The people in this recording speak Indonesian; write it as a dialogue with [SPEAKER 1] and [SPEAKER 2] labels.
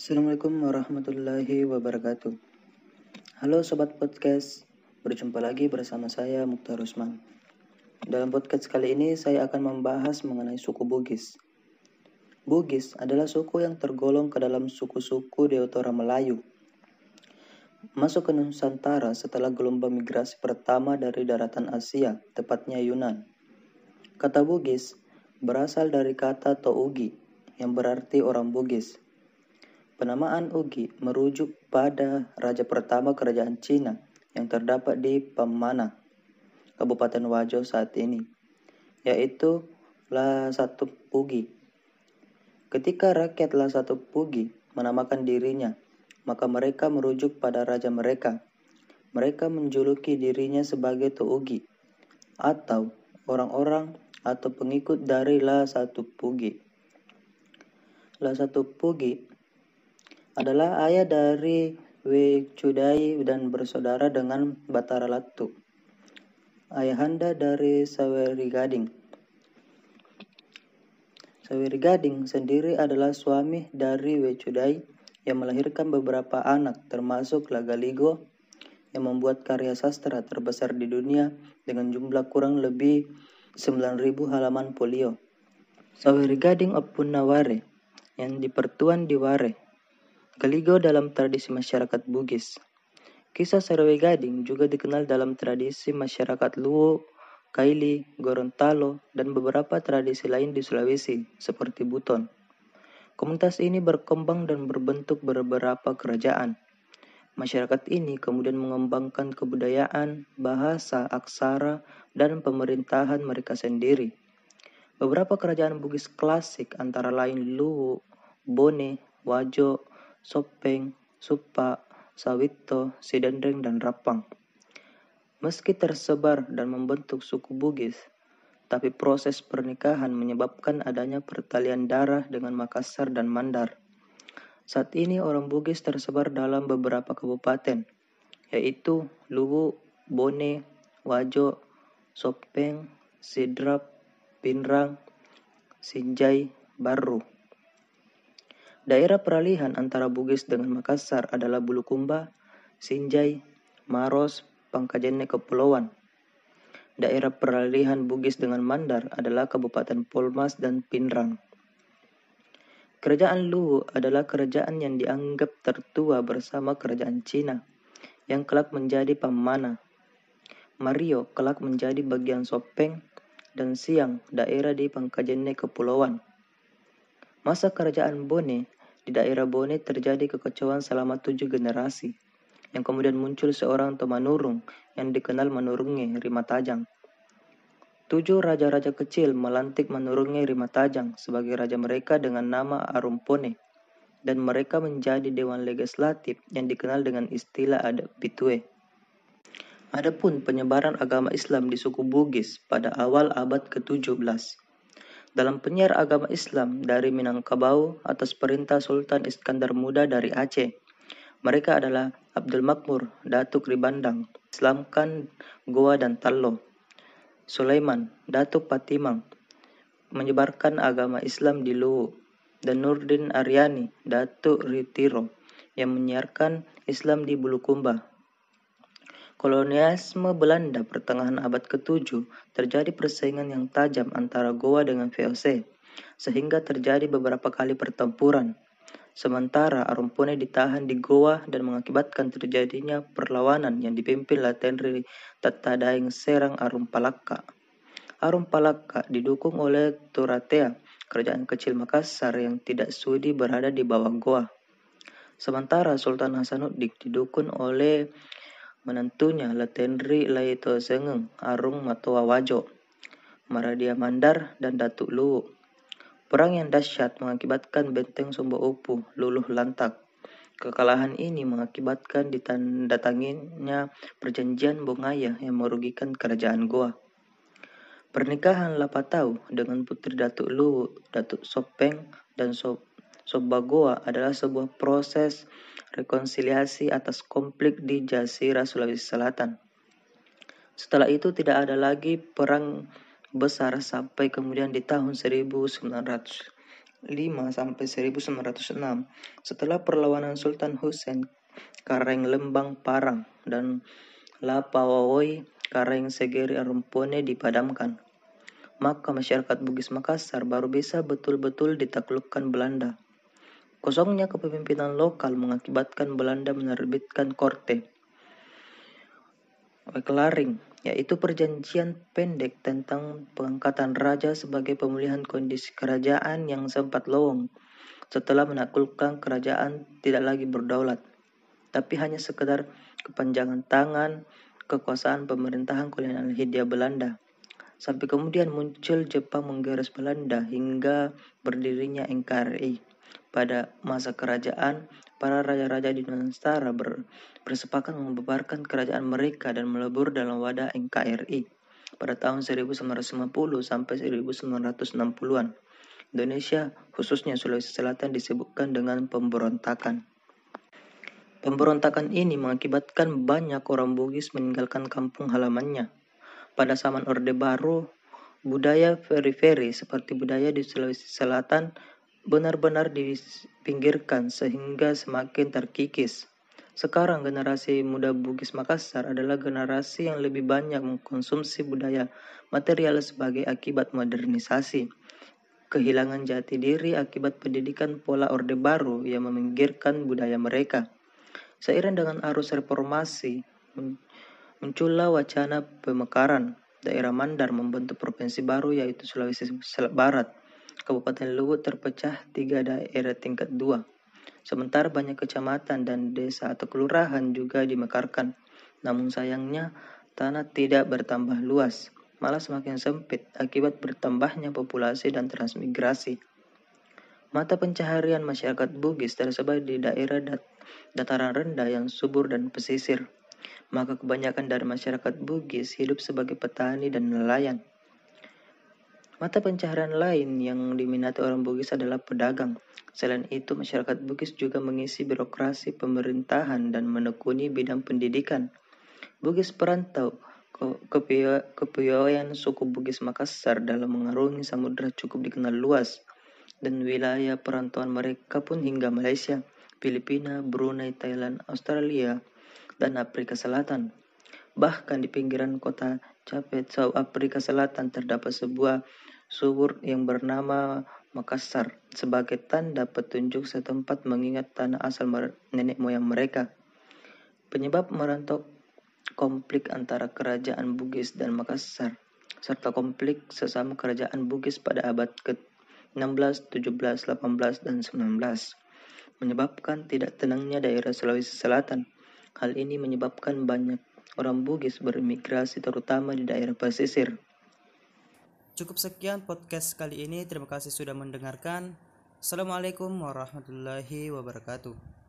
[SPEAKER 1] Assalamualaikum warahmatullahi wabarakatuh. Halo sobat podcast, berjumpa lagi bersama saya Mukhtar Rusman. Dalam podcast kali ini saya akan membahas mengenai suku Bugis. Bugis adalah suku yang tergolong ke dalam suku-suku Deutora Melayu. Masuk ke Nusantara setelah gelombang migrasi pertama dari daratan Asia, tepatnya Yunan. Kata Bugis berasal dari kata Tougi, yang berarti orang Bugis Penamaan Ugi merujuk pada raja pertama kerajaan Cina yang terdapat di Pemana, Kabupaten Wajo saat ini, yaitu La Satu Pugi. Ketika rakyat La Satu Pugi menamakan dirinya, maka mereka merujuk pada raja mereka. Mereka menjuluki dirinya sebagai Tougi atau orang-orang atau pengikut dari La Satu Pugi. La Satu Pugi adalah ayah dari Wecudai dan bersaudara dengan Batara Latu, ayahanda dari Saweri Gading. Saweri Gading sendiri adalah suami dari Wecudai yang melahirkan beberapa anak termasuk Lagaligo yang membuat karya sastra terbesar di dunia dengan jumlah kurang lebih 9.000 halaman folio. Saweri Gading Naware yang dipertuan di Ware Galigo dalam tradisi masyarakat Bugis. Kisah Sarwe Gading juga dikenal dalam tradisi masyarakat Luo, Kaili, Gorontalo, dan beberapa tradisi lain di Sulawesi, seperti Buton. Komunitas ini berkembang dan berbentuk beberapa kerajaan. Masyarakat ini kemudian mengembangkan kebudayaan, bahasa, aksara, dan pemerintahan mereka sendiri. Beberapa kerajaan Bugis klasik antara lain Luwu, Bone, Wajo, Sopeng, Supa, Sawito, Sidendeng, dan Rapang. Meski tersebar dan membentuk suku Bugis, tapi proses pernikahan menyebabkan adanya pertalian darah dengan Makassar dan Mandar. Saat ini orang Bugis tersebar dalam beberapa kabupaten, yaitu Luwu, Bone, Wajo, Sopeng, Sidrap, Pinrang, Sinjai, Baru. Daerah peralihan antara Bugis dengan Makassar adalah Bulukumba, Sinjai, Maros, Pangkajene Kepulauan. Daerah peralihan Bugis dengan Mandar adalah Kabupaten Polmas dan Pinrang. Kerajaan Luwu adalah kerajaan yang dianggap tertua bersama kerajaan Cina, yang kelak menjadi pemana. Mario kelak menjadi bagian Sopeng, dan Siang daerah di Pangkajene Kepulauan. Masa kerajaan Bone, di daerah Bone terjadi kekacauan selama tujuh generasi, yang kemudian muncul seorang Tomanurung yang dikenal Manurunge Rimatajang. Tujuh raja-raja kecil melantik Manurunge Rimatajang sebagai raja mereka dengan nama Arumpone, dan mereka menjadi dewan legislatif yang dikenal dengan istilah adat Bitue. Adapun penyebaran agama Islam di suku Bugis pada awal abad ke-17 dalam penyiar agama Islam dari Minangkabau atas perintah Sultan Iskandar Muda dari Aceh. Mereka adalah Abdul Makmur, Datuk Ribandang, Islamkan Goa dan Tallo, Sulaiman, Datuk Patimang, menyebarkan agama Islam di Luwu, dan Nurdin Aryani, Datuk Ritiro, yang menyiarkan Islam di Bulukumba, Kolonialisme Belanda pertengahan abad ke-7 terjadi persaingan yang tajam antara Goa dengan VOC, sehingga terjadi beberapa kali pertempuran. Sementara Arumpone ditahan di Goa dan mengakibatkan terjadinya perlawanan yang dipimpin Latenri Tatadaing Serang Arumpalaka. Arumpalaka didukung oleh Turatea, kerajaan kecil Makassar yang tidak sudi berada di bawah Goa. Sementara Sultan Hasanuddin didukung oleh menentunya Latenri Laito Sengeng, Arung Matua Wajo, Maradia Mandar, dan Datuk Luwu. Perang yang dahsyat mengakibatkan benteng Sumba Upu luluh lantak. Kekalahan ini mengakibatkan ditandatanginya perjanjian Bongaya yang merugikan kerajaan Goa. Pernikahan Lapatau dengan putri Datuk Luwu, Datuk Sopeng, dan Sop Sobagoa adalah sebuah proses rekonsiliasi atas konflik di Jazirah Sulawesi Selatan. Setelah itu tidak ada lagi perang besar sampai kemudian di tahun 1900. sampai 1906 setelah perlawanan Sultan Hussein Kareng Lembang Parang dan Lapawawoi Kareng Segeri Arumpone dipadamkan. Maka masyarakat Bugis Makassar baru bisa betul-betul ditaklukkan Belanda. Kosongnya kepemimpinan lokal mengakibatkan Belanda menerbitkan Korte Weklaring yaitu perjanjian pendek tentang pengangkatan raja sebagai pemulihan kondisi kerajaan yang sempat lowong setelah menaklukkan kerajaan tidak lagi berdaulat, tapi hanya sekedar kepanjangan tangan kekuasaan pemerintahan kolonial Hindia Belanda. Sampai kemudian muncul Jepang menggaris Belanda hingga berdirinya NKRI. Pada masa kerajaan, para raja-raja di Nusantara ber, bersepakat membubarkan kerajaan mereka dan melebur dalam wadah NKRI pada tahun 1950 sampai 1960-an. Indonesia, khususnya Sulawesi Selatan disebutkan dengan pemberontakan. Pemberontakan ini mengakibatkan banyak orang Bugis meninggalkan kampung halamannya. Pada zaman Orde Baru, budaya periferi seperti budaya di Sulawesi Selatan benar-benar dipinggirkan sehingga semakin terkikis. Sekarang generasi muda Bugis Makassar adalah generasi yang lebih banyak mengkonsumsi budaya material sebagai akibat modernisasi. Kehilangan jati diri akibat pendidikan pola Orde Baru yang meminggirkan budaya mereka. Seiring dengan arus reformasi, muncullah wacana pemekaran. Daerah Mandar membentuk provinsi baru yaitu Sulawesi Barat Kabupaten Luwu terpecah tiga daerah tingkat dua. Sementara banyak kecamatan dan desa atau kelurahan juga dimekarkan. Namun sayangnya tanah tidak bertambah luas, malah semakin sempit akibat bertambahnya populasi dan transmigrasi. Mata pencaharian masyarakat Bugis tersebar di daerah dat dataran rendah yang subur dan pesisir. Maka kebanyakan dari masyarakat Bugis hidup sebagai petani dan nelayan. Mata pencaharian lain yang diminati orang Bugis adalah pedagang. Selain itu, masyarakat Bugis juga mengisi birokrasi pemerintahan dan menekuni bidang pendidikan. Bugis perantau kepiawaian suku Bugis Makassar dalam mengarungi samudera cukup dikenal luas dan wilayah perantauan mereka pun hingga Malaysia, Filipina, Brunei, Thailand, Australia, dan Afrika Selatan. Bahkan di pinggiran kota Capet, South Afrika Selatan terdapat sebuah subur yang bernama Makassar sebagai tanda petunjuk setempat mengingat tanah asal nenek moyang mereka. Penyebab merantau konflik antara kerajaan Bugis dan Makassar serta konflik sesama kerajaan Bugis pada abad ke-16, 17, 18, dan 19 menyebabkan tidak tenangnya daerah Sulawesi Selatan. Hal ini menyebabkan banyak orang Bugis bermigrasi terutama di daerah pesisir.
[SPEAKER 2] Cukup sekian podcast kali ini. Terima kasih sudah mendengarkan. Assalamualaikum warahmatullahi wabarakatuh.